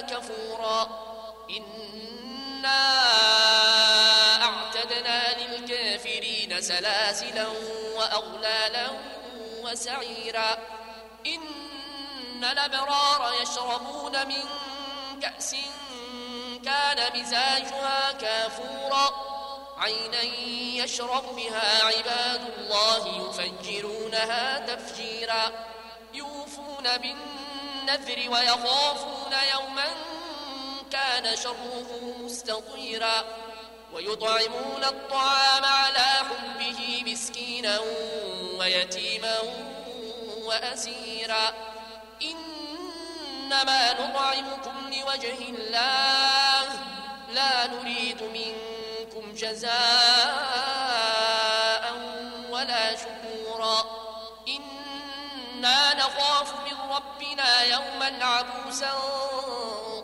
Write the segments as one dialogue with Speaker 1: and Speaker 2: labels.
Speaker 1: كفورا. إنا أعتدنا للكافرين سلاسلا وأغلالا وسعيرا. إن الأبرار يشربون من كأس كان مزاجها كافورا. عينا يشرب بها عباد الله يفجرونها تفجيرا. يوفون بالنذر ويخافون يوما كان شره مستطيرا ويطعمون الطعام على حبه مسكينا ويتيما وأسيرا إنما نطعمكم لوجه الله لا نريد منكم جزاء يوما عبوسا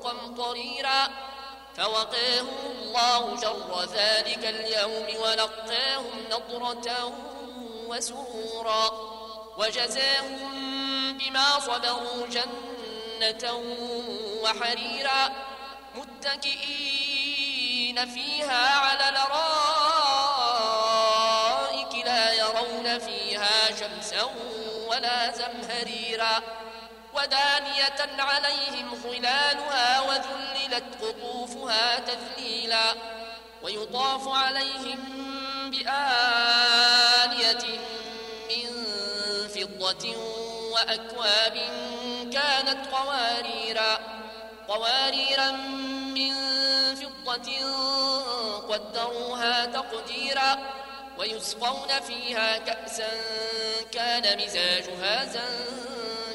Speaker 1: قمطريرا فوقاهم الله شر ذلك اليوم ولقاهم نضرة وسرورا وجزاهم بما صبروا جنة وحريرا. متكئين فيها على الأرائك لا يرون فيها شمسا ولا زمهريرا. ودانية عليهم خلالها وذللت قطوفها تذليلا ويطاف عليهم بآنية من فضة وأكواب كانت قواريرا قواريرا من فضة قدروها تقديرا ويسقون فيها كأسا كان مزاجها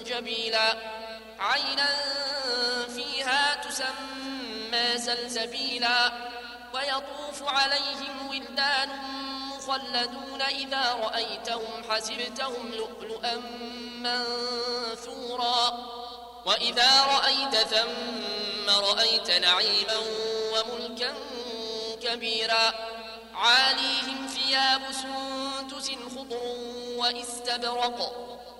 Speaker 1: زنجبيلا عينا فيها تسمى سلسبيلا ويطوف عليهم ولدان مخلدون إذا رأيتهم حسبتهم لؤلؤا منثورا. وإذا رأيت ثم رأيت نعيما وملكا كبيرا. عاليهم ثياب سندس خضر وإستبرق.